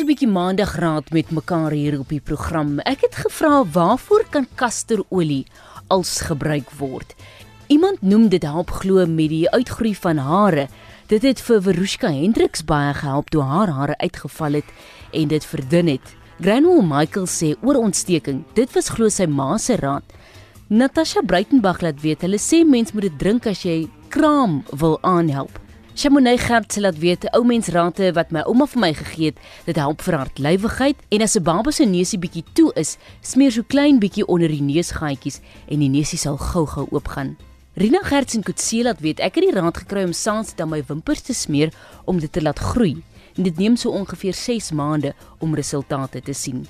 so 'n bietjie maandagraad met mekaar hier op die program. Ek het gevra waarvoor kan kasterolie als gebruik word? Iemand noem dit help glo met die uitgroei van hare. Dit het vir Verushka Hendriks baie gehelp toe haar hare uitgeval het en dit verdun het. Granwell Michael sê oor ontsteking, dit was glo sy ma se raad. Natasha Breitenberg laat weet, hulle sê mens moet dit drink as jy kraam wil aanhelp. Chamonix Gert sê laat weet, ou mens rate wat my ouma vir my gegee het, dit help vir hartlywigheid en as 'n baba se neusie bietjie toe is, smeer so klein bietjie onder die neusgaatjies en die neusie sal gou-gou oopgaan. Rina Gert en Kutse laat weet, ek het die raad gekry om saans dan my wimpers te smeer om dit te laat groei. En dit neem so ongeveer 6 maande om resultate te sien.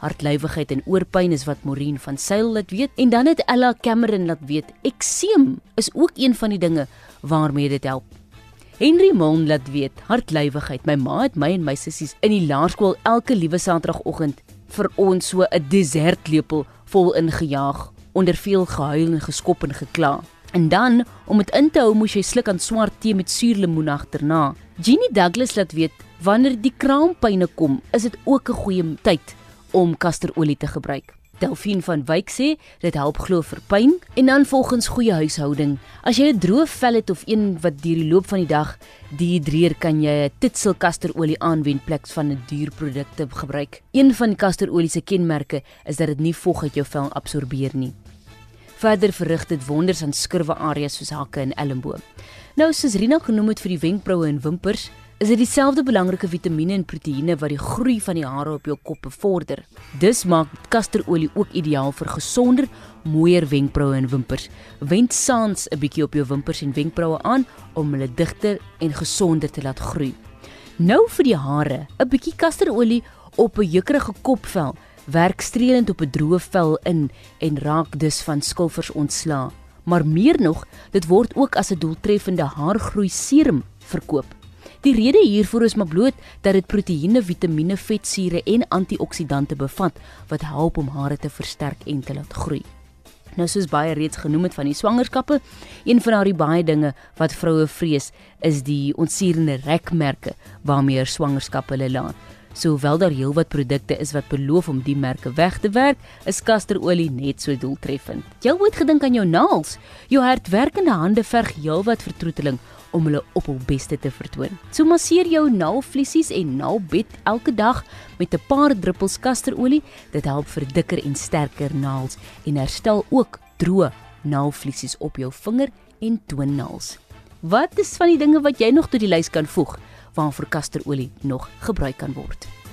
Hartlywigheid en oorpyn is wat Morien van Sail laat weet en dan het Ella Cameron laat weet, ekseem is ook een van die dinge waarmee dit help. Henry Mon laat weet, hartlywigheid. My ma het my en my sissies in die laerskool elke liewe Saterdagoggend vir ons so 'n desertlepel vol ingejaag, onder veel gehuil en geskop en gekla. En dan, om dit in te hou, moes jy sluk aan swart tee met suurlemoen agterna. Jeannie Douglas laat weet, wanneer die kraampyne kom, is dit ook 'n goeie tyd om kasterolie te gebruik. Delphine van Wyk sê dit help glo vir pyn en dan volgens goeie huishouding. As jy 'n droë vel het of een wat deur die loop van die dag dehydreer, kan jy 'n titsel kasterolie aanwend plek van 'n duur produkte gebruik. Een van die kasterolie se kenmerke is dat dit nie vog uit jou vel absorbeer nie. Verder verrig dit wonders aan skurwe areas soos hakke en elmboë. Nou soos Rina genoem het vir die wenkbroue en wimpers, is dit dieselfde belangrike vitamiene en proteïene wat die groei van die hare op jou kop bevorder. Dis maak kasterolie ook ideaal vir gesonder, mooier wenkbroue en wimpers. Wend saans 'n bietjie op jou wimpers en wenkbroue aan om hulle digter en gesonder te laat groei. Nou vir die hare, 'n bietjie kasterolie op 'n jukkerige kopvel werk streelend op 'n droë vel in en raak dus van skilfers ontslaa. Maar meer nog, dit word ook as 'n doeltreffende haargroei serum verkoop. Die rede hiervoor is maar bloot dat dit proteïene, vitamiene, vetsure en antioksidante bevat wat help om hare te versterk en te laat groei. Nou soos baie reeds genoem het van die swangerskappe, een van daardie baie dinge wat vroue vrees, is die ontsierende rekmerke waarmee hulle swangerskap hulle laat. Sohoewel daar heelwat produkte is wat beloof om die merke weg te werk, is kasterolie net so doeltreffend. Jy ooit gedink aan jou naels? Jou hardwerkende hande verg heelwat vertroeteling om hulle op hul beste te vertoon. So masseer jou naalvliesies en naalbed elke dag met 'n paar druppels kasterolie. Dit help vir dikker en sterker naels en herstel ook droë naalvliesies op jou vinger en toenails. Wat is van die dinge wat jy nog tot die lys kan voeg waarvoor kasterolie nog gebruik kan word?